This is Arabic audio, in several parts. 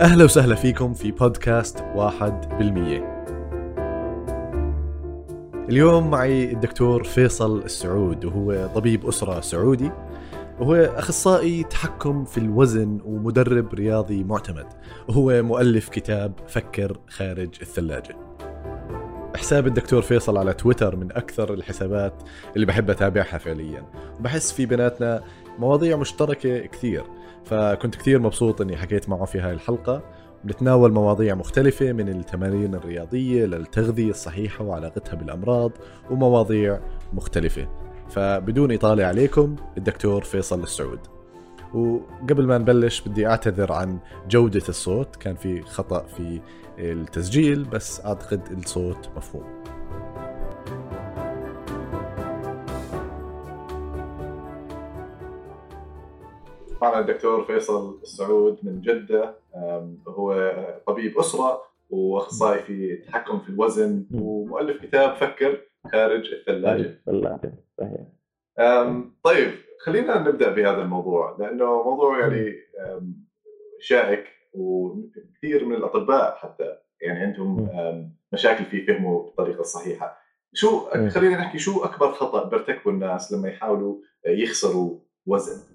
أهلا وسهلا فيكم في بودكاست واحد بالمية. اليوم معي الدكتور فيصل السعود وهو طبيب أسرة سعودي وهو أخصائي تحكم في الوزن ومدرب رياضي معتمد وهو مؤلف كتاب فكر خارج الثلاجة. حساب الدكتور فيصل على تويتر من أكثر الحسابات اللي بحب أتابعها فعليا. وبحس في بيناتنا مواضيع مشتركة كثير فكنت كثير مبسوط إني حكيت معه في هاي الحلقة. بنتناول مواضيع مختلفة من التمارين الرياضية للتغذية الصحيحة وعلاقتها بالأمراض ومواضيع مختلفة. فبدون إطالة عليكم الدكتور فيصل السعود. وقبل ما نبلش بدي أعتذر عن جودة الصوت. كان في خطأ في التسجيل بس أعتقد الصوت مفهوم. معنا الدكتور فيصل السعود من جدة هو طبيب أسرة وأخصائي في التحكم في الوزن ومؤلف كتاب فكر خارج الثلاجة. الثلاجة صحيح. طيب خلينا نبدأ بهذا الموضوع لأنه موضوع يعني شائك. وكثير من الأطباء حتى يعني عندهم مشاكل في فهمه بالطريقة الصحيحه شو خلينا نحكي شو أكبر خطأ بيرتكبه الناس لما يحاولوا يخسروا وزن؟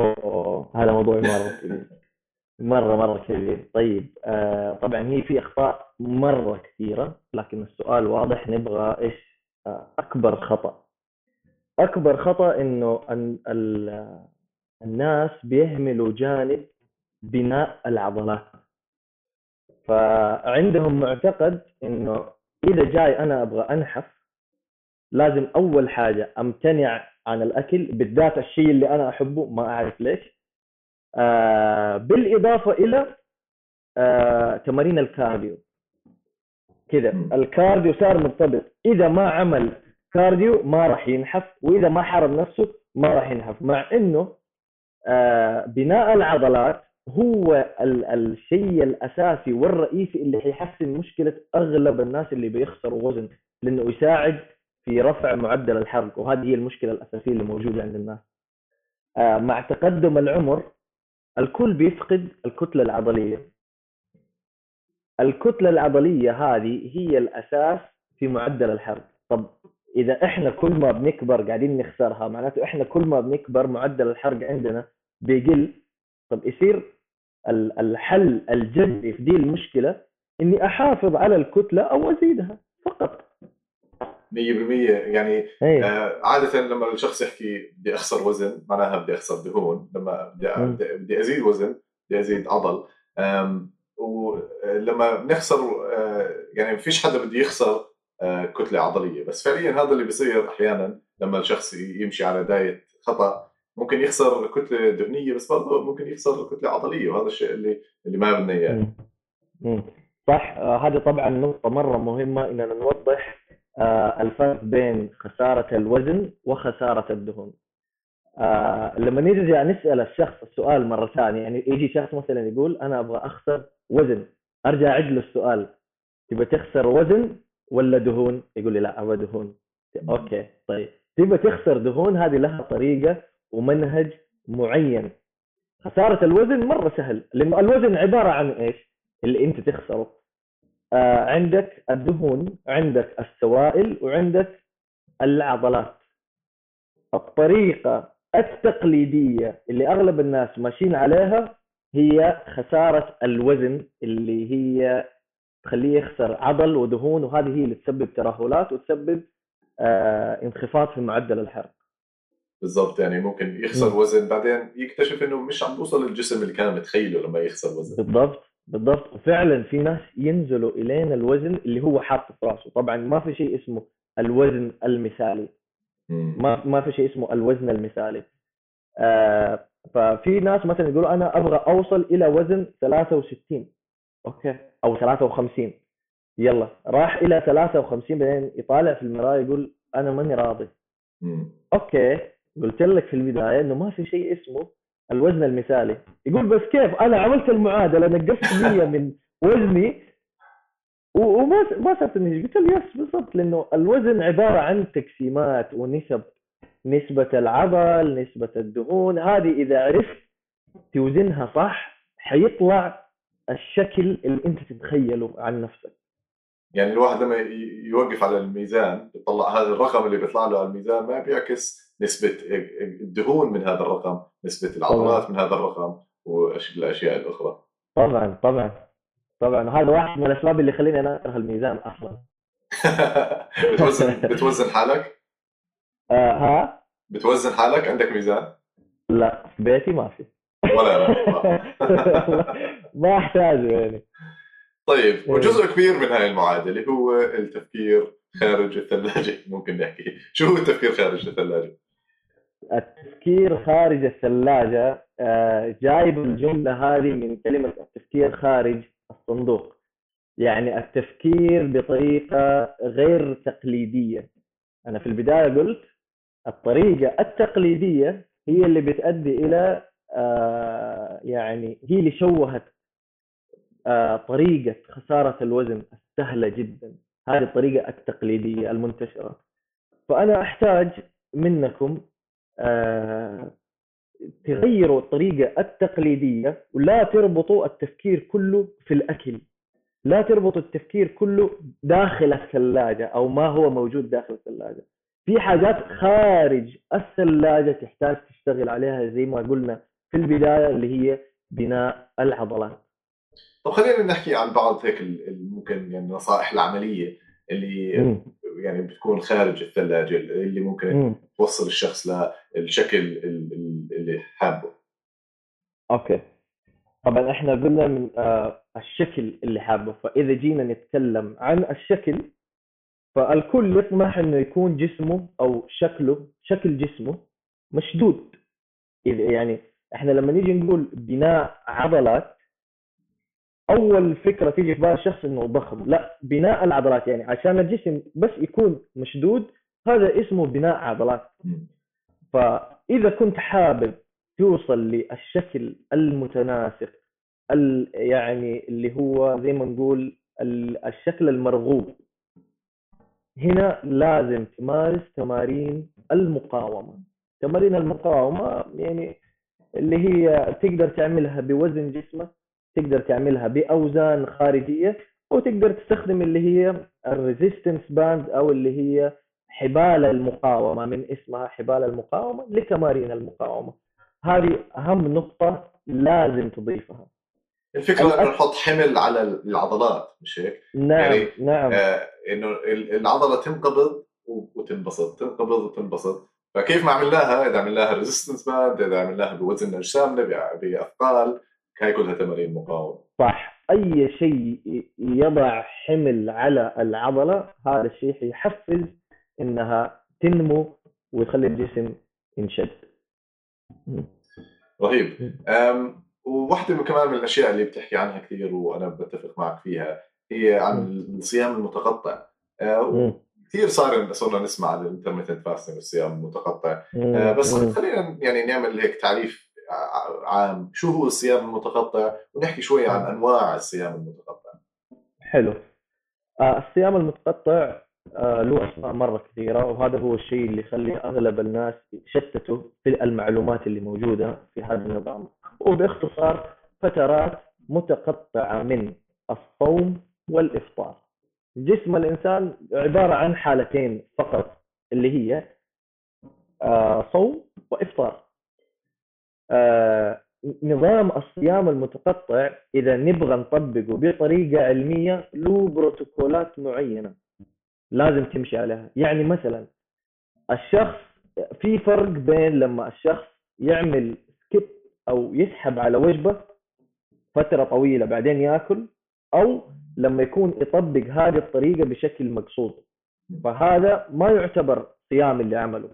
أوه. هذا موضوع مرة كبير. مرة مرة كبير. طيب آه طبعا هي في أخطاء مرة كثيرة لكن السؤال واضح نبغى إيش؟ آه أكبر خطأ. أكبر خطأ إنه أن الناس بيهملوا جانب بناء العضلات. فعندهم معتقد إنه إذا جاي أنا أبغى أنحف لازم أول حاجة أمتنع عن الأكل بالذات الشيء اللي أنا أحبه ما أعرف ليش. آه بالإضافة إلى آه تمارين ال cardio. كذا ال cardio صار مرتبط. إذا ما عمل cardio ما راح ينحف وإذا ما حرم نفسه ما راح ينحف. مع إنه آه بناء العضلات هو ال الشيء الأساسي والرئيسي اللي حيحسن مشكلة أغلب الناس اللي بيخسروا وزن لأنه يساعد في رفع معدل الحرق وهذه هي المشكلة الأساسية اللي موجودة عند الناس. آه مع تقدم العمر الكل بيفقد الكتلة العضلية. الكتلة العضلية هذه هي الأساس في معدل الحرق. طب إذا إحنا كل ما بنكبر قاعدين نخسرها معناته إحنا كل ما بنكبر معدل الحرق عندنا بيقل طب يصير الحل الجذري في دي المشكلة إني أحافظ على الكتلة أو أزيدها فقط. 100% يعني أيه. آه عادة لما الشخص يحكي بدي اخسر وزن معناها بدي أخسر دهون. لما بدي بدي أزيد وزن بدي أزيد عضل. ولما بنخسر آه يعني ما فيش حدا بده يخسر آه كتلة عضلية. بس فعليا هذا اللي بيصير أحيانا لما الشخص يمشي على دايت خطأ. ممكن يخسر كتلة دهنية بس برضه ممكن يخسر كتلة عضلية وهذا الشيء اللي اللي ما بدنا إياه. صح. آه هذه طبعا نقطة مرة مهمة اننا نوضح آه الفرق بين خسارة الوزن وخسارة الدهون. آه لما نرجع نسأل الشخص السؤال مرة ثانية يعني يجي شخص مثلا يقول أنا أبغى أخسر وزن. أرجع أعيد له السؤال تبغى تخسر وزن ولا دهون؟ يقول لي لا أبغى دهون. أوكي طيب. تبغى تخسر دهون هذه لها طريقة ومنهج معين. خسارة الوزن مرة سهل الوزن عبارة عن إيش؟ اللي أنت تخسره. آه عندك الدهون عندك السوائل وعندك العضلات. الطريقة التقليدية اللي أغلب الناس ماشيين عليها هي خسارة الوزن اللي هي تخليه يخسر عضل ودهون وهذه هي اللي تسبب ترهلات وتسبب آه انخفاض في معدل الحرق. بالضبط يعني ممكن يخسر وزن بعدين يكتشف إنه مش عم بوصل للجسم اللي كان متخيله لما يخسر وزن. بالضبط بالضبط. وفعلا في ناس ينزلوا الين الوزن اللي هو حاطه في راسه طبعا ما في شيء اسمه الوزن المثالي. ما ما في شيء اسمه الوزن المثالي. آه ففي ناس مثلا يقولوا أنا أبغى أوصل إلى وزن 63 أوكي أو 53 يلا راح إلى 53 بعدين يطالع في المراية يقول أنا ماني راضي. okay. قلت لك في البداية إنه ما في شيء اسمه الوزن المثالي. يقول بس كيف؟ أنا عملت المعادلة نقصت 100 من وزني. وما ما صرت اني قلت له yes بالضبط لأنه الوزن عبارة عن تقسيمات ونسب نسبة العضل نسبة الدهون. هذه إذا عرفت توزنها صح حيطلع الشكل اللي أنت تتخيله عن نفسك. يعني الواحد لما يوقف على الميزان يطلع هذا الرقم اللي بيطلع له على الميزان ما بيعكس نسبة الدهون من هذا الرقم نسبة العضلات. من هذا الرقم والأشياء الأخرى طبعا طبعا طبعا هذا واحد من الأسباب اللي خليني أنا أكره الميزان أصلا بتوزن بتوزن حالك؟ آه ها؟ بتوزن حالك عندك ميزان؟ لا في بيتي ما في ولا أنا ما أحتاجه يعني طيب إيه. وجزء كبير من هاي المعادلة هو التفكير خارج الثلاجة ممكن نحكي شو هو التفكير خارج الثلاجة التفكير خارج الثلاجة آه، جايب الجملة هذه من كلمة التفكير خارج الصندوق. يعني التفكير بطريقة غير تقليدية. أنا في البداية قلت الطريقة التقليدية هي اللي بتؤدي إلى آه، يعني هي اللي شوهت آه، طريقة خسارة الوزن السهلة جدا. هذه الطريقة التقليدية المنتشرة. فأنا أحتاج منكم تغيروا الطريقة التقليدية ولا تربطوا التفكير كله في الأكل. لا تربطوا التفكير كله داخل الثلاجة أو ما هو موجود داخل الثلاجة. في حاجات خارج الثلاجة تحتاج تشتغل عليها زي ما قلنا في البداية اللي هي بناء العضلات. طب خلينا نحكي عن بعض هيك ممكن يعني النصائح العملية اللي م. يعني بتكون خارج الثلاجة اللي ممكن م. توصل الشخص للشكل اللي حابه. أوكي. طبعا إحنا قلنا من آه الشكل اللي حابه فإذا جينا نتكلم عن الشكل فالكل يطمح إنه يكون جسمه أو شكله شكل جسمه مشدود. يعني إحنا لما نيجي نقول بناء عضلات أول فكرة تيجي في بال الشخص إنه ضخم. لا بناء العضلات. يعني عشان الجسم بس يكون مشدود هذا اسمه بناء عضلات. فإذا كنت حابب توصل للشكل المتناسق يعني اللي هو زي ما نقول الشكل المرغوب هنا لازم تمارس تمارين المقاومة. تمارين المقاومة يعني اللي هي تقدر تعملها بوزن جسمك تقدر تعملها بأوزان خارجية وتقدر تستخدم اللي هي ال resistance band أو اللي هي حبال المقاومة من اسمها حبال المقاومة لتمارين المقاومة. هذه أهم نقطة لازم تضيفها. الفكرة إنه نحط حمل على العضلات مش هيك؟ نعم يعني نعم. آه إنه العضلة تنقبض وتنبسط تنقبض وتنبسط. فكيف ما عملناها؟ إذا عملناها resistance band إذا عملناها بوزن اجسامنا بأثقال هاي كلها تمارين مقاومة. صح. أي شيء يضع حمل على العضلة هذا الشيء حيحفز إنها تنمو ويخلي الجسم ينشد. رهيب. وواحدة كمان من الأشياء اللي بتحكي عنها كثير وأنا بتفق معك فيها هي عن الصيام المتقطع. أه، كثير صار صرنا نسمع عن الإنترميتنت فاستنج الصيام المتقطع. أه، بس خلينا يعني نعمل هيك تعريف عام شو هو الصيام المتقطع ونحكي شوي عن أنواع الصيام المتقطع. حلو. آه الصيام المتقطع آه له أسماء مرة كثيرة وهذا هو الشيء اللي يخلي أغلب الناس يشتتوا في المعلومات اللي موجودة في هذا النظام. وباختصار فترات متقطعة من الصوم والإفطار. جسم الإنسان عبارة عن حالتين فقط اللي هي آه صوم وإفطار. نظام الصيام المتقطع إذا نبغى نطبقه بطريقة علمية له بروتوكولات معينة لازم تمشي عليها. يعني مثلا الشخص في فرق بين لما الشخص يعمل سكيب أو يسحب على وجبة فترة طويلة بعدين يأكل أو لما يكون يطبق هذه الطريقة بشكل مقصود. فهذا ما يعتبر صيام اللي عمله.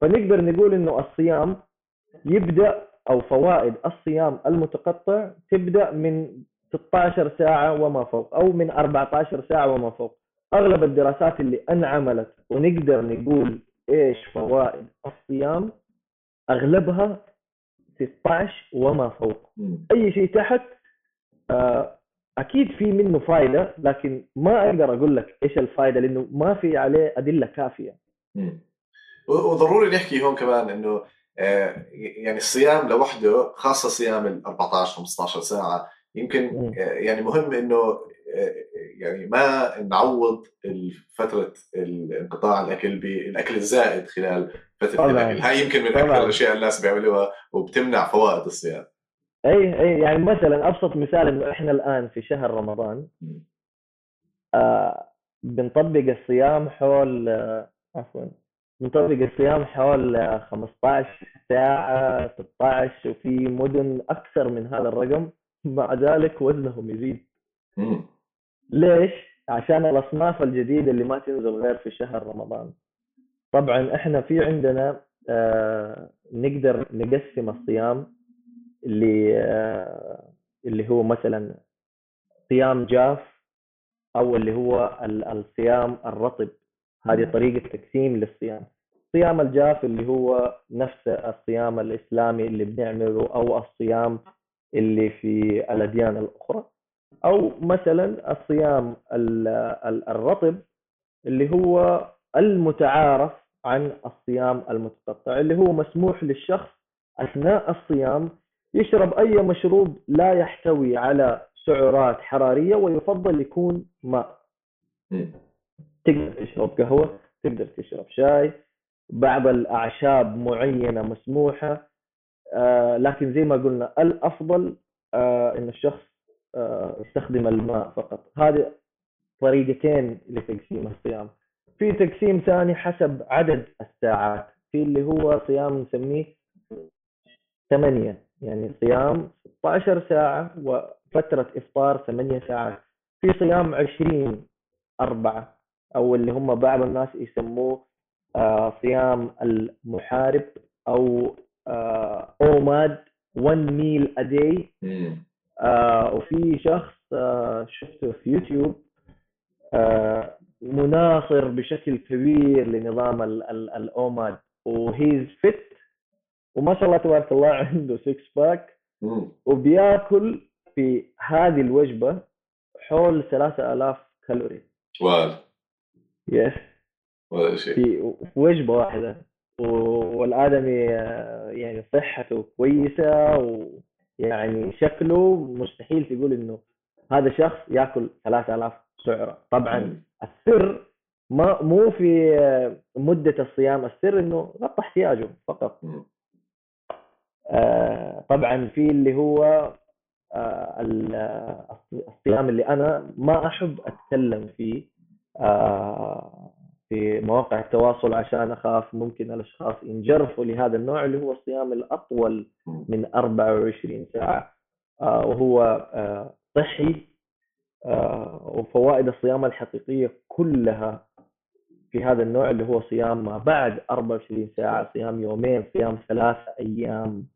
فنقدر نقول إنه الصيام يبدأ أو فوائد الصيام المتقطع تبدأ من 16 ساعة وما فوق أو من 14 ساعة وما فوق. أغلب الدراسات اللي أنعملت ونقدر نقول إيش فوائد الصيام أغلبها 16 وما فوق. أي شيء تحت آه أكيد في منه فائده لكن ما أقدر أقول لك إيش الفائده لأنه ما في عليه أدلة كافية. مم. و- وضروري نحكي هون كمان إنه يعني الصيام لوحده خاصة صيام ال 14 15 ساعة يمكن. آه، يعني مهم إنه آه، يعني ما نعوض فتره انقطاع الأكل بالاكل الزائد خلال فترة طبعاً. الأكل هاي يمكن من طبعاً. أكثر الأشياء الناس بيعملوها وبتمنع فوائد الصيام أي أي يعني مثلا أبسط مثال إنه إحنا الآن في شهر رمضان. آه بنطبق الصيام حول آه عفوا بنطبق الصيام آه 15 ساعة 16 وفي مدن أكثر من هذا الرقم مع ذلك وزنهم يزيد. ليش؟ عشان الأصناف الجديدة اللي ما تنزل غير في شهر رمضان طبعا إحنا في عندنا آه نقدر نقسم الصيام اللي آه اللي هو مثلا صيام جاف أو اللي هو ال- الصيام الرطب هذه طريقة تقسيم للصيام. الصيام الجاف اللي هو نفس الصيام الإسلامي اللي بنعمله أو الصيام اللي في الأديان الأخرى. أو مثلا الصيام ال- ال- الرطب اللي هو المتعارف عن الصيام المتقطع اللي هو مسموح للشخص أثناء الصيام يشرب أي مشروب لا يحتوي على سعرات حرارية ويفضل يكون ماء. تقدر تشرب قهوة تقدر تشرب شاي بعض الأعشاب معينة مسموحة آه، لكن زي ما قلنا الأفضل آه، إن الشخص آه، يستخدم الماء فقط. هذه طريقتين لتقسيم الصيام. في تقسيم ثاني حسب عدد الساعات في اللي هو صيام نسميه ثمانية. يعني صيام 16 ساعة وفترة إفطار ثمانية ساعات. في صيام 20 أربعة. أو اللي هم بعض الناس يسموه آه، صيام المحارب meal a day. مم. آه، وفي شخص آه، شفته في يوتيوب آه، مناصر بشكل كبير لنظام ال- ال- ال OMAD و he's fit وما شاء الله تبارك الله عنده six pack مم. وبياكل في هذه الوجبة حول 3000 كالوري. وال yes ولا شيء في في وجبة واحدة. و- والآدمي آه، يعني صحته كويسة ويعني شكله مستحيل تقول إنه هذا شخص يأكل 3000 سعرة. طبعا. السر ما مو في آه، مدة الصيام. السر إنه غطى احتياجه فقط. آه، طبعا في اللي هو آه، ال- الصيام اللي أنا ما أحب أتكلم فيه. في مواقع التواصل عشان أخاف ممكن الأشخاص ينجرفوا لهذا النوع اللي هو الصيام الأطول. من 24 ساعة آه، وهو آه، صحي آه، وفوائد الصيام الحقيقية كلها في هذا النوع اللي هو صيام ما بعد 24 ساعة صيام يومين صيام ثلاثة أيام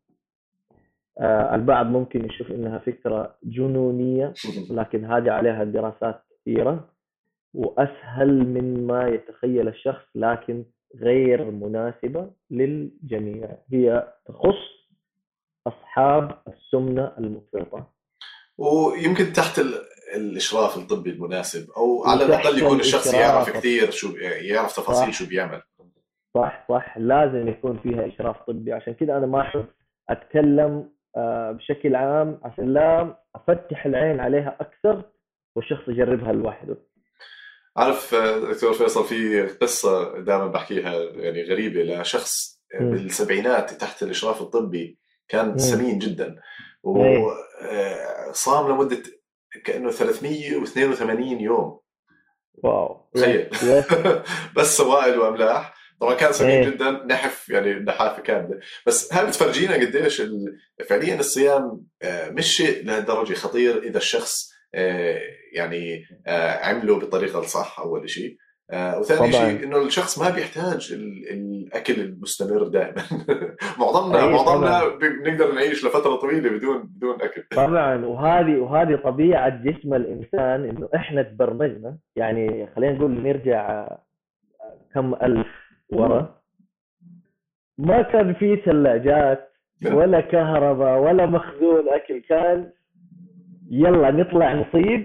آه، البعض ممكن يشوف إنها فكرة جنونية لكن هذه عليها دراسات كثيرة وأسهل من ما يتخيل الشخص لكن غير مناسبة للجميع. هي تخص أصحاب السمنة المفرطة. ويمكن تحت ال... الإشراف الطبي المناسب أو على الأقل يكون الشخص يعرف. كثير شو يعرف تفاصيل. شو بيعمل. صح صح. لازم يكون فيها إشراف طبي. عشان كذا أنا ما أحب أتكلم آه، بشكل عام. عشان لا أفتح العين عليها أكثر والشخص يجربها لوحده. عارف آه، دكتور فيصل في قصة دائما بحكيها يعني غريبة لشخص مم. بالسبعينات تحت الإشراف الطبي كان. سمين جدا. وصام لمدة كأنه 382 يوم واو تخيل بس سوائل وأملاح طبعا كان سمين. جدا نحف يعني نحافة كاملة بس هل بتفرجينا قديش فعليا الصيام آه، مش شيء لهالدرجة خطير إذا الشخص آه، يعني آه، عمله بالطريقة الصح أول شيء آه، وثاني. شيء إنه الشخص ما بيحتاج ال- الأكل المستمر دائما. معظمنا معظمنا. بنقدر نعيش لفترة طويلة بدون بدون أكل. طبعا. وهذه وهذه طبيعة جسم الإنسان إنه إحنا تبرمجنا. يعني خلينا نقول نرجع آه، كم ألف ورا. ما كان في ثلاجات ولا كهرباء ولا مخزون أكل. كان يلا نطلع نصيد.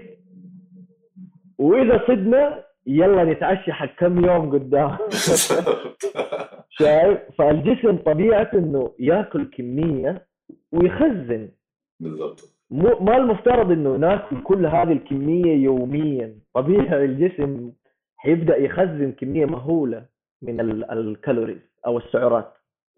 وإذا صدنا يلا نتعشى حق كم يوم قدام. شايف؟ فالجسم طبيعته إنه ياكل كمية ويخزن. بالضبط. مو ما المفترض إنه ناكل كل هذه الكمية يوميا. طبيعي الجسم حيبدا يخزن كمية مهولة من ال- الكالوريز أو السعرات.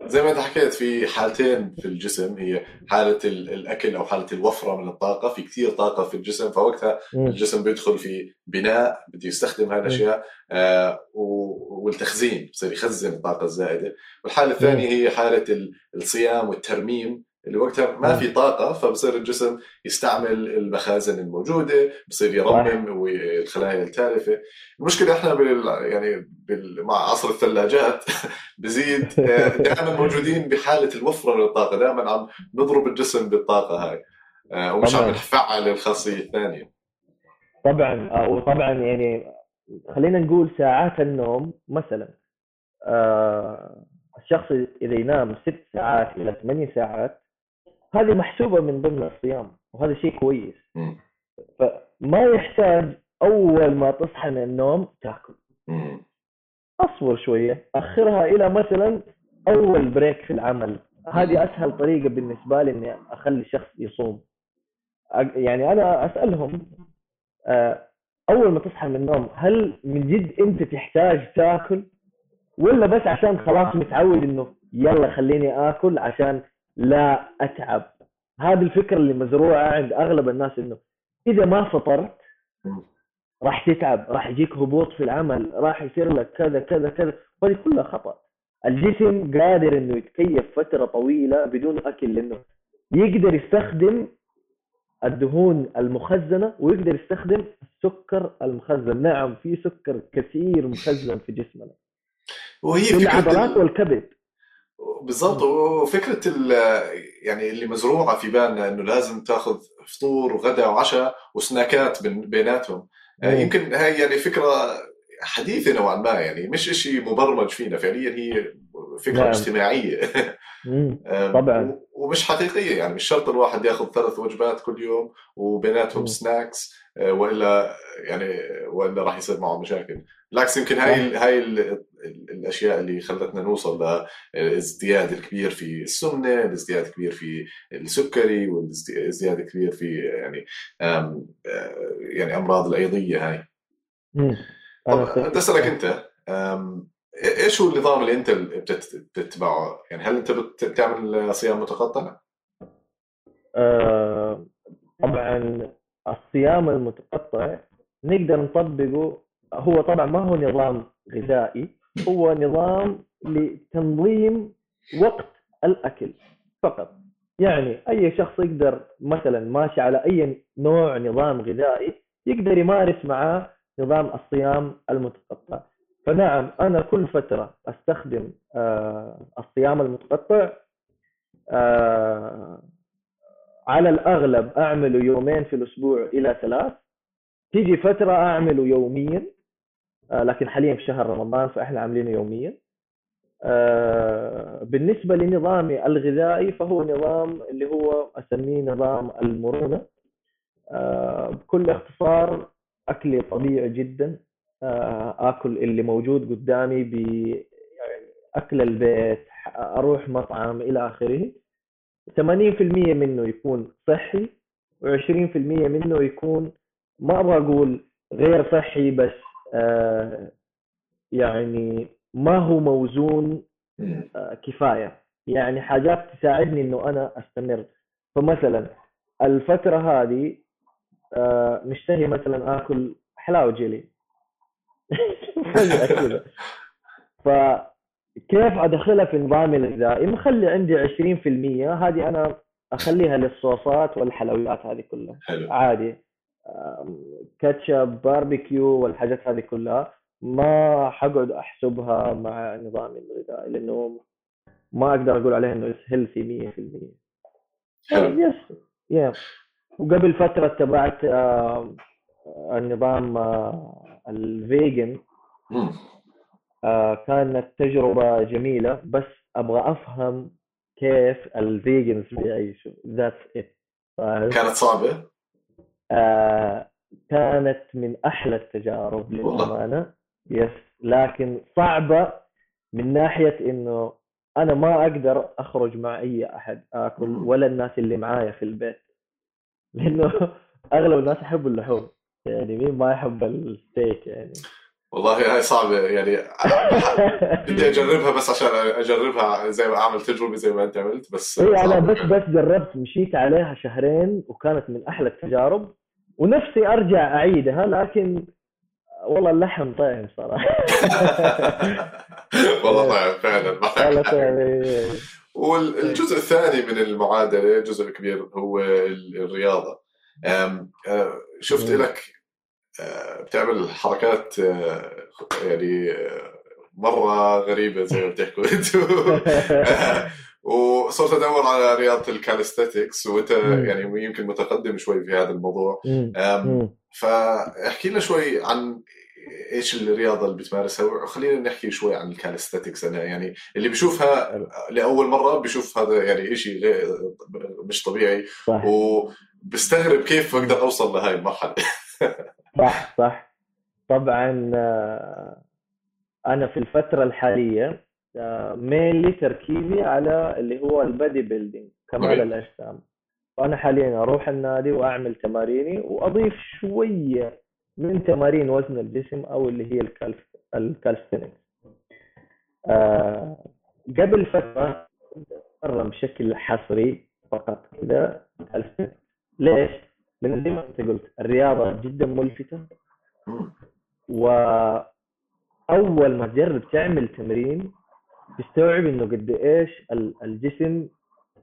زي ما انت حكيت في حالتين في الجسم هي حالة ال- الأكل أو حالة الوفرة من الطاقة في كثير طاقة في الجسم فوقتها. الجسم بيدخل في بناء بده يستخدم هاي الأشياء آه والتخزين بصير يخزن الطاقة الزائدة. والحالة الثانية هي حالة ال- الصيام والترميم. اللي وقتها ما مم. في طاقة فبصير الجسم يستعمل المخازن الموجودة بصير يرمم والخلايا التالفة المشكلة إحنا بال يعني بال مع عصر الثلاجات بزيد آه، دائما موجودين بحالة الوفرة من الطاقه دائما عم نضرب الجسم بالطاقة هاي آه، ومش عم طبعاً. نفعل الخاصية الثانية طبعا آه، وطبعا يعني خلينا نقول ساعات النوم مثلا آه الشخص إذا ينام ست ساعات إلى ثمانية ساعات هذه محسوبة من ضمن الصيام وهذا شيء كويس. فما يحتاج أول ما تصحى من النوم تاكل. أصبر شوية أخرها إلى مثلا أول بريك في العمل. هذه أسهل طريقة بالنسبة لي إني أخلي الشخص يصوم. يعني أنا أسألهم آه، أول ما تصحى من النوم هل من جد أنت تحتاج تاكل؟ ولا بس عشان خلاص متعود إنه يلا خليني آكل عشان لا أتعب. هذه الفكرة اللي مزروعة عند أغلب الناس إنه إذا ما فطرت. راح تتعب راح يجيك هبوط في العمل راح يصير لك كذا كذا كذا. وهذه كلها خطأ. الجسم قادر إنه يتكيف فترة طويلة بدون أكل لأنه يقدر يستخدم الدهون المخزنة ويقدر يستخدم السكر المخزن. نعم في سكر كثير مخزن في جسمنا. وهي في العضلات ال- والكبد. بالضبط وفكرة ال- يعني اللي مزروعة في بالنا إنه لازم تاخذ فطور وغداء وعشاء وسناكات بين- بيناتهم آه، مم. يمكن هاي يعني فكرة حديثة نوعا ما يعني مش شيء مبرمج فينا فعليا هي فكرة نعم. اجتماعية. آم، طبعاً. ومش حقيقية يعني مش شرط الواحد ياخذ ثلاث وجبات كل يوم وبيناتهم مم. سناكس آه، وإلا يعني وإلا راح يصير معه مشاكل بالعكس يمكن هاي هاي الأشياء اللي خلتنا نوصل لازدياد الكبير في السمنة، الازدياد الكبير في السكري والازدياد الكبير في يعني آه، يعني أمراض الأيضية هاي. طب أسألك أنت آم، إيش هو النظام اللي أنت بتت- بتتبعه؟ يعني هل أنت بت- بتعمل صيام متقطع؟ آه، طبعا الصيام المتقطع نقدر نطبقه هو طبعا ما هو نظام غذائي هو نظام لتنظيم وقت الأكل فقط. يعني أي شخص يقدر مثلا ماشي على أي نوع نظام غذائي يقدر يمارس معاه نظام الصيام المتقطع. فنعم أنا كل فترة أستخدم آه، الصيام المتقطع آه، على الأغلب أعمله يومين في الأسبوع إلى ثلاث. تيجي فترة أعمله يوميا لكن حاليا في شهر رمضان فإحنا عاملينه يوميا. آه، بالنسبة لنظامي الغذائي فهو نظام اللي هو أسميه نظام المرونة. آه، بكل اختصار اكلي طبيعي جدا. آه، آكل اللي موجود قدامي ب يعني أكل البيت أروح مطعم إلى آخره. 80% منه يكون صحي و20% منه يكون ما أبغى أقول غير صحي بس آه يعني ما هو موزون. آه كفاية. يعني حاجات تساعدني إنه أنا أستمر. فمثلا الفترة هذه آه مشتهي مثلا آكل حلاوة جيلي. فجاه كذا فكيف أدخلها في نظامي الغذائي؟ مخلي عندي 20% هذه أنا أخليها للصوصات والحلويات هذه كلها. حلو. عادي. كاتشب باربيكيو والحاجات هذه كلها ما حقعد أحسبها مع نظامي الغذائي لأنه ما أقدر أقول عليها إنه healthy 100% حلو. yes يا وقبل فترة تبعت النظام ال vegan كانت تجربة جميلة بس أبغى أفهم كيف ال vegans بيعيشوا. that's it كانت صعبة؟ آه كانت من أحلى التجارب للأمانة. yes لكن صعبة من ناحية إنه أنا ما أقدر أخرج مع اي أحد آكل ولا الناس اللي معايا في البيت. لأنه أغلب الناس يحبوا اللحوم. يعني مين ما يحب الستيك يعني. والله هاي صعبة يعني بدي أجربها بس عشان أجربها زي ما اعمل تجربة زي ما أنت عملت بس اي أنا بس بس جربت مشيت عليها شهرين وكانت من أحلى التجارب. ونفسي أرجع أعيدها لكن والله اللحم طعم صراحة. والله طعم فعلا والله طعم والجزء الثاني من المعادلة جزء كبير هو الرياضة. شفت لك بتعمل حركات يعني مرة غريبة زي ما بتحكوا أنتم وصرت أدور على رياضة ال calisthenics وإنت يعني يمكن متقدم شوي في هذا الموضوع. فاحكي لنا شوي عن إيش الرياضة اللي بتمارسها وخلينا نحكي شوي عن ال calisthenics أنا يعني اللي بشوفها لأول مرة بشوف هذا يعني شيء مش طبيعي. صح. وبستغرب كيف بقدر أوصل لهي المرحلة. صح صح. طبعا أنا في الفترة الحالية mainly تركيزي على اللي هو ال bodybuilding كمال الأجسام. وأنا حاليا أروح النادي وأعمل تماريني وأضيف شوية من تمارين وزن الجسم أو اللي هي ال calisthenics آه قبل فترة مره بشكل حصري فقط كذا ليش؟ لأن زي ما أنت قلت الرياضة جدا ملفتة. وأول ما تجرب تعمل تمرين تستوعب إنه قد إيش الجسم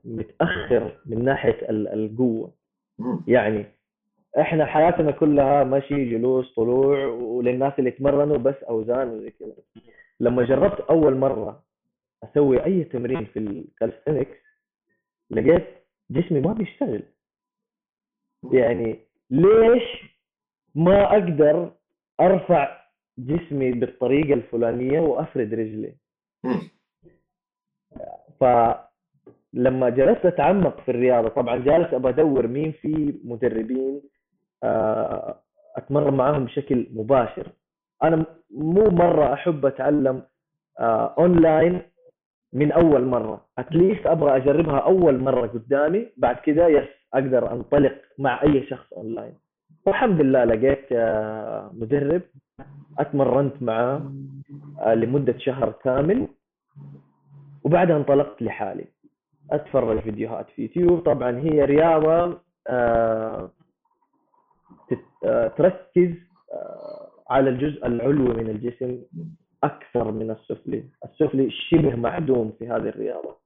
متأخر من ناحية القوة. يعني إحنا حياتنا كلها مشي جلوس طلوع وللناس اللي يتمرنوا بس أوزان وزي كذا. لما جربت أول مرة أسوي أي تمرين في الكالستنكس لقيت جسمي ما بيشتغل. يعني ليش ما أقدر أرفع جسمي بالطريقة الفلانية وأفرد رجلي؟ فلما جلست أتعمق في الرياضة طبعا جالس ابى أدور مين في مدربين آه، أتمرن معاهم بشكل مباشر. أنا مو مرة أحب أتعلم أونلاين آه، من أول مرة. at least أبغى أجربها أول مرة قدامي بعد كذا yes أقدر أنطلق مع أي شخص أونلاين. والحمد لله لقيت آه، مدرب أتمرنت معاه لمدة شهر كامل وبعدها انطلقت لحالي. أتفرج فيديوهات في يوتيوب. طبعا هي رياضة آه، آه، تركز على الجزء العلوي من الجسم أكثر من السفلي، السفلي شبه معدوم في هذه الرياضة.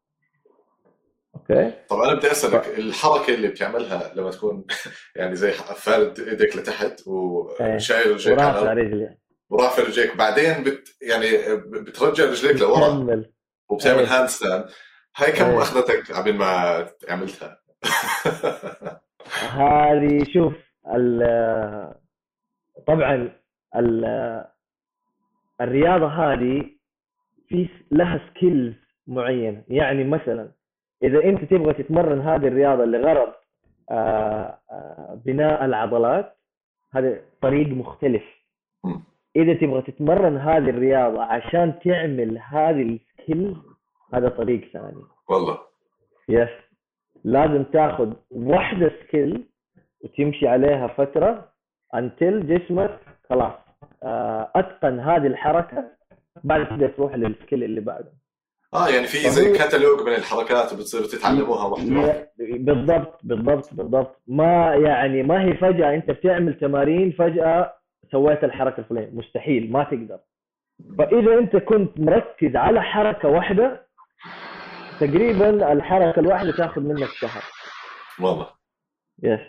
okay؟ طب أنا بدي أسألك ف... الحركة اللي بتعملها لما تكون يعني زي فارد إيدك لتحت وشايل رجليك ورافع رجليك ورافع رجليك بعدين بت يعني بترجع رجليك لورا وبتعمل hand إيه. stand هاي كم أيه. اخذتك قبل ما عملتها؟ هذه شوف طبعا الرياضة هذه في لها skills معينه يعني مثلا إذا أنت تبغى تتمرن هذه الرياضة لغرض آه، آه، بناء العضلات هذا طريق مختلف. إذا تبغى تتمرن هذه الرياضة عشان تعمل هذه ال skill هذا طريق ثاني. والله. yes لازم تاخذ واحدة skill وتمشي عليها فترة until جسمك خلاص آه، أتقن هذه الحركة بعد كده تروح لل skill اللي بعده. آه يعني في زي كتالوج من الحركات وبتصيروا تتعلموها واحدة بالضبط بالضبط بالضبط. ما يعني ما هي فجأة أنت بتعمل تمارين فجأة سويت الحركة الفلانية. مستحيل ما تقدر. فإذا أنت كنت مركز على حركة واحدة تقريبا الحركة الواحدة تاخذ منك شهر. والله. يس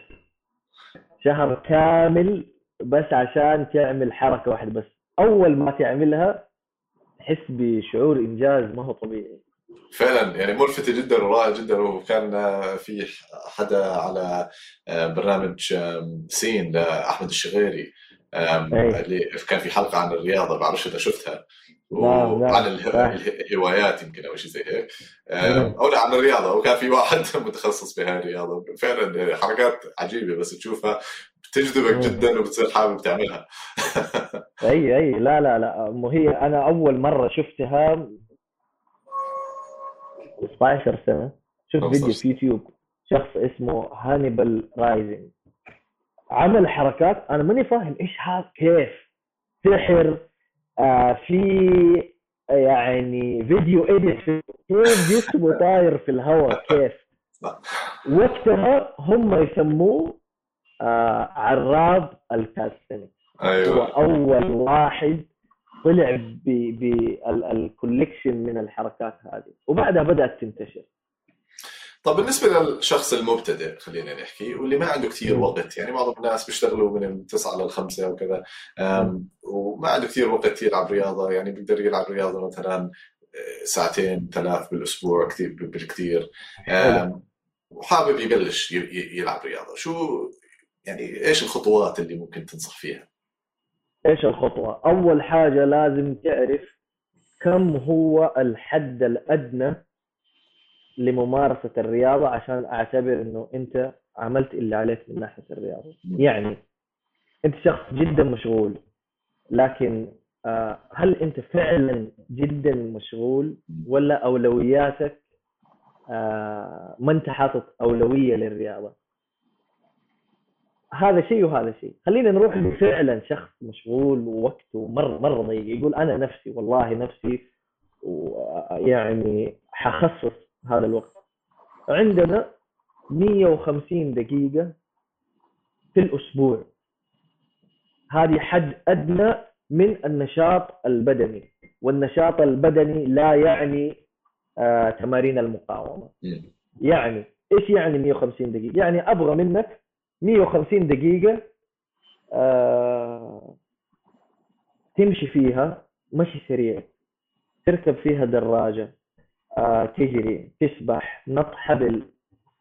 شهر كامل بس عشان تعمل حركة واحدة بس. أول ما تعملها تحس بشعور إنجاز ما هو طبيعي. فعلا يعني ملفتة جدا ورائع جدا. وكان في حدا على برنامج سين لأحمد الشغيري. أم، أي. اللي كان في حلقة عن الرياضة بعرفش إذا شفتها. وعن. الهوايات يمكن أو شيء زي هيك. نعم. أو لا عن الرياضة. وكان في واحد متخصص بهاي الرياضة. فعلا حركات عجيبة بس تشوفها بتجذبك مم. جدا وبتصير حابب تعملها. أي أي. لا لا لا. مو هي. أنا أول مرة شفتها 15 سنة. شفت 15 فيديو في يوتيوب. شخص اسمه هانيبال فور كينج عمل حركات أنا ماني فاهم إيش هذا كيف؟ سحر آه في يعني فيديو اديت كيف جسمه طاير في الهواء كيف؟ وقتها هم يسموه آه عراب الكاليسثنكس هو أيوه أول واحد طلع بال collection من الحركات هذه. وبعدها بدأت تنتشر. طب بالنسبة للشخص المبتدئ خلينا نحكي واللي ما عنده كثير. وقت يعني معظم الناس بيشتغلوا من التسعة للخمسة وكذا أم، وما عنده كثير وقت يلعب رياضة يعني بيقدر يلعب رياضة مثلا أه، ساعتين ثلاث بالأسبوع كثير بالكثير وحابب يبلش يلعب رياضة شو يعني إيش الخطوات اللي ممكن تنصح فيها؟ إيش الخطوة أول حاجة لازم تعرف كم هو الحد الأدنى لممارسة الرياضة عشان أعتبر إنه أنت عملت اللي عليك من ناحية الرياضة. يعني أنت شخص جدا مشغول لكن آه، هل أنت فعلا جدا مشغول ولا أولوياتك آه، ما انت حاطط أولوية للرياضة؟ هذا شيء وهذا شيء. خلينا نروح لفعلا شخص مشغول ووقته مرة مرة ضيق يقول أنا نفسي والله نفسي ويعني حخصص هذا الوقت عندنا 150 دقيقة في الأسبوع هذه حد أدنى من النشاط البدني والنشاط البدني لا يعني آه تمارين المقاومة مم. يعني إيش يعني 150 دقيقة؟ يعني أبغى منك 150 دقيقة آه تمشي فيها مشي سريع تركب فيها دراجة تجري تسبح نط حبل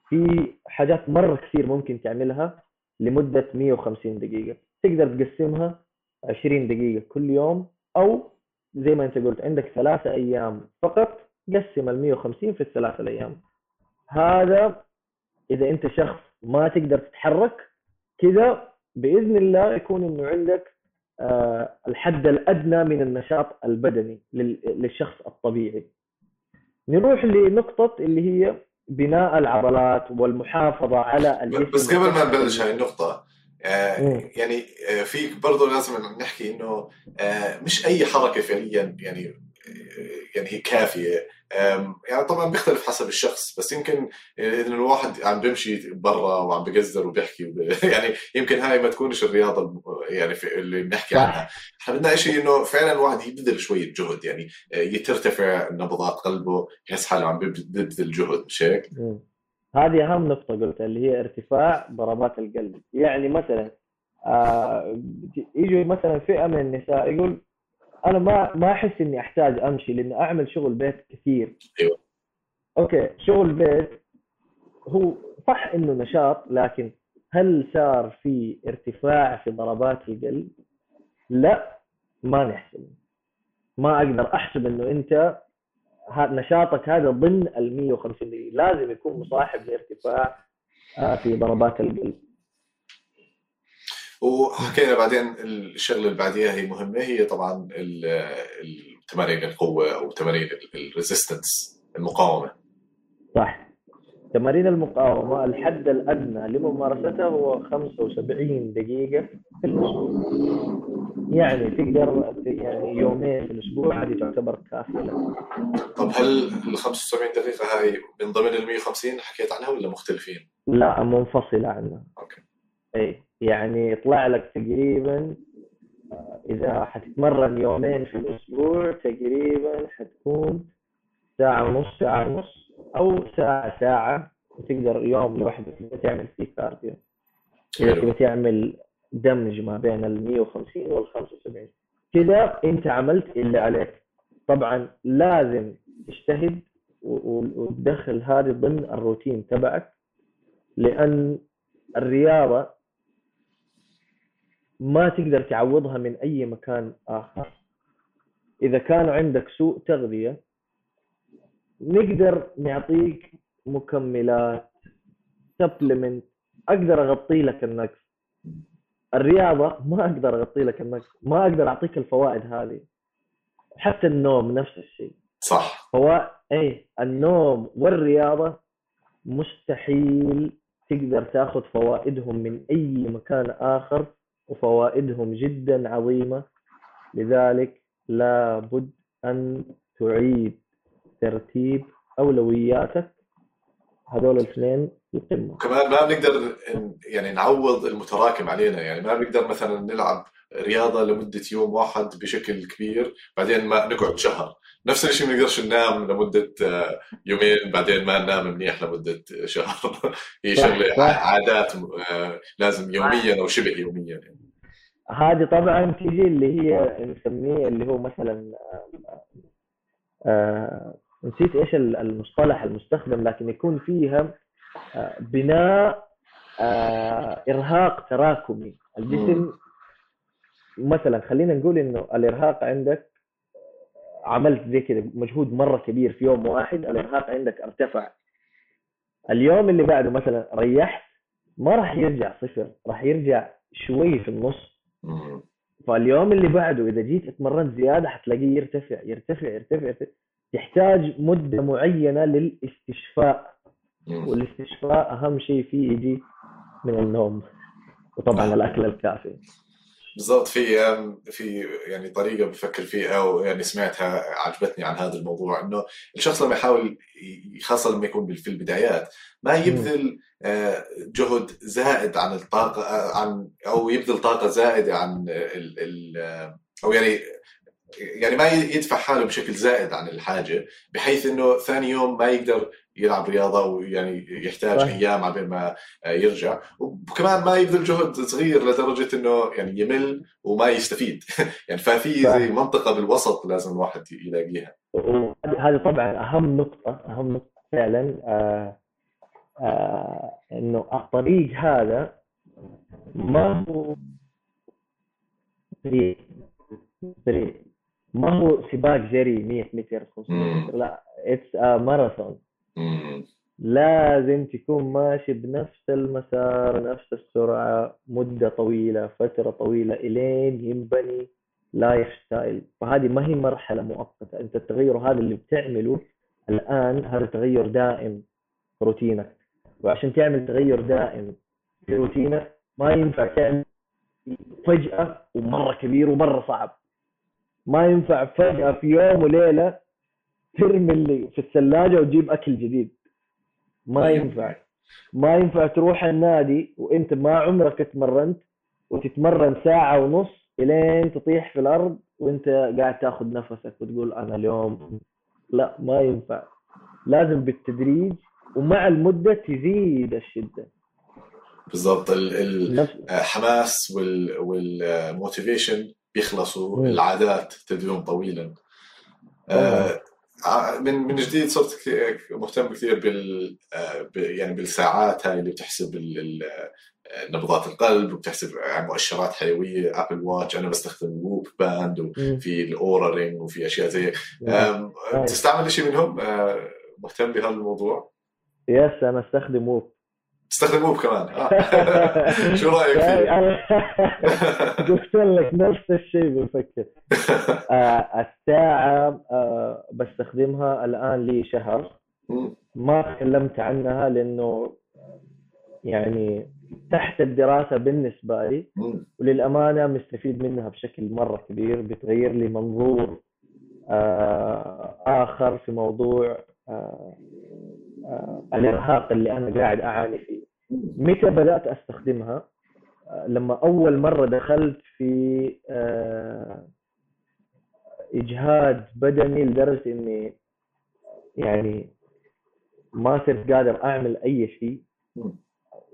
في حاجات مرة كثير ممكن تعملها لمدة 150 دقيقة. تقدر تقسمها 20 دقيقة كل يوم أو زي ما أنت قلت عندك ثلاثة أيام فقط قسم ال 150 في الثلاثة الأيام. هذا إذا أنت شخص ما تقدر تتحرك كذا بإذن الله يكون إنه عندك آه، الحد الأدنى من النشاط البدني لل- للشخص الطبيعي. نروح لنقطة اللي هي بناء العضلات والمحافظة على الجسم بس قبل ما نبلش هاي النقطة آه، مم. يعني آه، في برضه لازم نحكي إنه آه، مش أي حركة فعليا يعني يعني هي كافية يعني طبعا بيختلف حسب الشخص بس يمكن اذا الواحد عم بيمشي برا وعم بقزر وبيحكي وب... يعني يمكن هاي ما تكونش الرياضة الم- يعني في اللي بنحكي. عنها إحنا بدنا شيء إنه فعلا الواحد يبذل شوية جهد يعني يترتفع نبضات قلبه يحس حاله عم بيبذ- بيبذل جهد مش هيك؟ هذه أهم نقطة قلتها اللي هي ارتفاع ضربات القلب يعني مثلا آه يجوا مثلا فئة من النساء يقول أنا ما ما أحس إني أحتاج أمشي لاني أعمل شغل بيت كثير أيوة. أوكي شغل بيت هو صح إنه نشاط لكن هل صار في ارتفاع في ضربات القلب؟ لا ما نحسب ما أقدر أحسب إنه أنت نشاطك هذا ضمن ال 150 دقيقة لازم يكون مصاحب لارتفاع آه، في ضربات القلب وحكينا بعدين الشغلة اللي بعديها هي مهمة هي طبعا ال- التمارين القوة أو تمارين ال resistance المقاومة. صح. تمارين المقاومة الحد الأدنى لممارستها هو 75 دقيقة في الأسبوع. يعني تقدر يعني يومين في الأسبوع هذه تعتبر كافية. طب هل ال 75 دقيقة هاي من ضمن ال 150 حكيت عنها ولا مختلفين؟ لا منفصلة عنها. أوكي. اي يعني يطلع لك تقريبا إذا حتتمرن يومين في الأسبوع تقريبا حتكون ساعة ونص ساعة ونص أو ساعة ساعة. وتقدر يوم لوحده تبغى تعمل فيه كارديو إذا. تبغى تعمل دمج ما بين ال 150 وال 75 كذا إنت عملت اللي عليك. طبعا لازم تجتهد وتدخل هذه ضمن الروتين تبعك لأن الرياضة ما تقدر تعوضها من أي مكان آخر. إذا كان عندك سوء تغذية نقدر نعطيك مكملات سبلمنت أقدر أغطي لك النقص. الرياضة ما أقدر أغطي لك النقص. ما أقدر أعطيك الفوائد هذه. حتى النوم نفس الشيء. صح. فوائد اي النوم والرياضة مستحيل تقدر تاخذ فوائدهم من أي مكان آخر. وفوائدهم جدا عظيمة. لذلك لابد أن تعيد ترتيب أولوياتك. هذول الاثنين القمه وكمان ما بنقدر يعني نعوض المتراكم علينا. يعني ما بنقدر مثلا نلعب رياضة لمدة يوم واحد بشكل كبير بعدين ما نقعد شهر. نفس الشيء ما نقدرش ننام لمدة آه، يومين بعدين ما ننام منيح لمدة شهر. هي شغلة عادات آه، لازم يوميا أو شبه يوميا يعني. هذه طبعا تيجي اللي هي نسميه اللي هو مثلا آه, آه، نسيت إيش المصطلح المستخدم لكن يكون فيها بناء آه، إرهاق تراكمي. الجسم مثلا خلينا نقول إنه الإرهاق عندك عملت زي كذا مجهود مرة كبير في يوم واحد الإرهاق عندك ارتفع. اليوم اللي بعده مثلا ريحت ما راح يرجع صفر راح يرجع شوي في النص. فاليوم اللي بعده إذا جيت اتمرنت زيادة حتلاقيه يرتفع يرتفع يرتفع, يرتفع. يحتاج مدة معينة للاستشفاء. والاستشفاء أهم شيء فيه يجي من النوم وطبعا الأكل الكافي. بالضبط في في يعني طريقة بفكر فيها ويعني سمعتها عجبتني عن هذا الموضوع إنه الشخص لما يحاول خاصة لما يكون في البدايات ما يبذل آه، جهد زائد عن الطاقة آه، عن أو يبذل طاقة زائدة عن ال أو يعني يعني ما يدفع حاله بشكل زائد عن الحاجة بحيث إنه ثاني يوم ما يقدر يلعب رياضة ويعني يحتاج صحيح. أيام على ما يرجع. وكمان ما يبذل جهد صغير لدرجة إنه يعني يمل وما يستفيد. يعني ففي زي منطقة بالوسط لازم الواحد يلاقيها. هذه طبعا أهم نقطة أهم نقطة فعلا آه آه إنه الطريق هذا ما هو طريق ما هو سباق جري 100 متر 500 متر لا it's ماراثون لازم تكون ماشي بنفس المسار نفس السرعة مدة طويلة فترة طويلة إلين ينبني lifestyle فهذه ما هي مرحلة مؤقتة. أنت التغير هذا اللي بتعمله الآن هذا تغير دائم في روتينك. وعشان تعمل تغير دائم في روتينك ما ينفع تعمل فجأة ومرة كبير ومرة صعب. ما ينفع فجأة في يوم وليلة ترمي اللي في الثلاجة وتجيب أكل جديد. ما ينفع. ما ينفع تروح النادي وأنت ما عمرك تمرنت وتتمرن ساعة ونص إلين تطيح في الأرض وأنت قاعد تأخذ نفسك وتقول أنا اليوم لا ما ينفع. لازم بالتدريج ومع المدة تزيد الشدة. بالضبط. الحماس وال motivation بيخلصوا. العادات تدوم طويلا. آه من من جديد صرت مهتم كثير بال يعني بالساعات هاي اللي بتحسب نبضات القلب وبتحسب مؤشرات حيوية Apple Watch أنا بستخدم Whoop band وفي ال Oura Ring وفي أشياء زي تستعمل شيء منهم؟ مهتم بهذا الموضوع؟ يس أنا أستخدم ووب تستخدموه كمان. آه. شو رأيك فيه؟ قلت لك نفس الشيء بفكر آه الساعة آه بستخدمها الآن لي شهر ما تكلمت عنها لأنه يعني تحت الدراسة بالنسبة لي. وللأمانة مستفيد منها بشكل مرة كبير. بتغير لي منظور آخر في موضوع الإرهاق اللي أنا قاعد أعاني فيه. متى بدأت أستخدمها؟ آه، لما أول مرة دخلت في آه، اجهاد بدني لدرجة إني يعني ما صرت قادر أعمل أي شيء.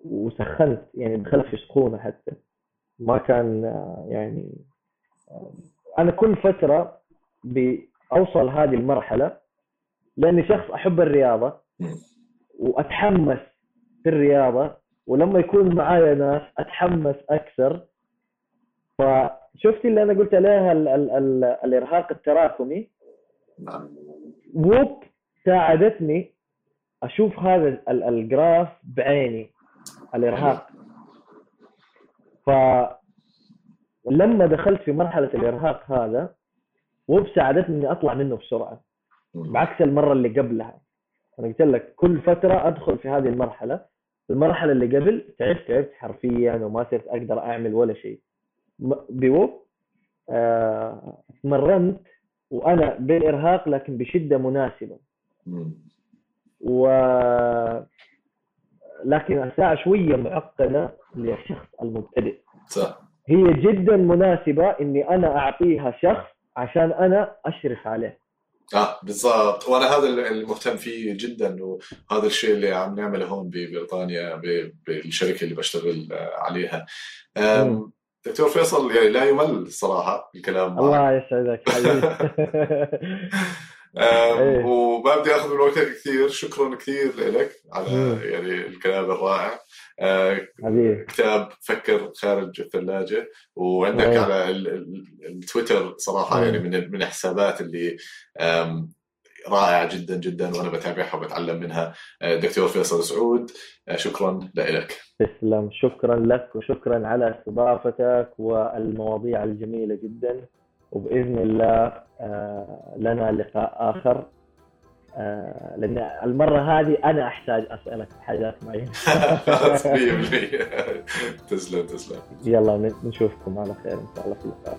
وسخنت يعني دخلت في سخونة حتى. ما كان يعني أنا كل فترة بأوصل هذه المرحلة لأني شخص أحب الرياضة. وأتحمس في الرياضة ولما يكون معايا ناس أتحمس أكثر. فشفت اللي أنا قلت عليها ال ال ال الإرهاق التراكمي؟ نعم. ووب ساعدتني أشوف هذا ال- الجراف بعيني الإرهاق. فلما دخلت في مرحلة الإرهاق هذا ووب ساعدتني إني أطلع منه بسرعة. بعكس المرة اللي قبلها. أنا قلت لك كل فترة أدخل في هذه المرحلة المرحلة اللي قبل تعبت تعبت حرفيا وما صرت أقدر أعمل ولا شيء. م- بوب آه، وأنا بالإرهاق لكن بشدة مناسبة. و لكن الساعة شوية معقدة للشخص المبتدئ. صح. هي جدا مناسبة إني أنا أعطيها شخص عشان أنا أشرف عليه. آه بالضبط. وأنا هذا اللي المهتم فيه جدا وهذا الشيء اللي عم نعمله هون ببريطانيا بالشركة اللي بشتغل آه، عليها. دكتور فيصل يعني لا يمل الصراحه الكلام معك. الله يسعدك حبيبي. أم، إيه. وما بدي آخذ من وقتك كثير شكرا كثير لك على مم. يعني الكلام الرائع حبيبي كتاب فكر خارج الثلاجة وعندك أيه. على ال- ال- التويتر صراحة مم. يعني من من الحسابات اللي رائعة جدا جدا وأنا بتابعها وبتعلم منها أه، دكتور فيصل سعود أه، شكرا لك تسلم شكرا لك وشكرا على استضافتك والمواضيع الجميلة جدا وبإذن الله آه، لنا لقاء آخر. آه، لأن المرة هذه أنا أحتاج أسألك حاجات معينة 100% تسلم تسلم. يلا نشوفكم على خير إن شاء الله في اللقاء.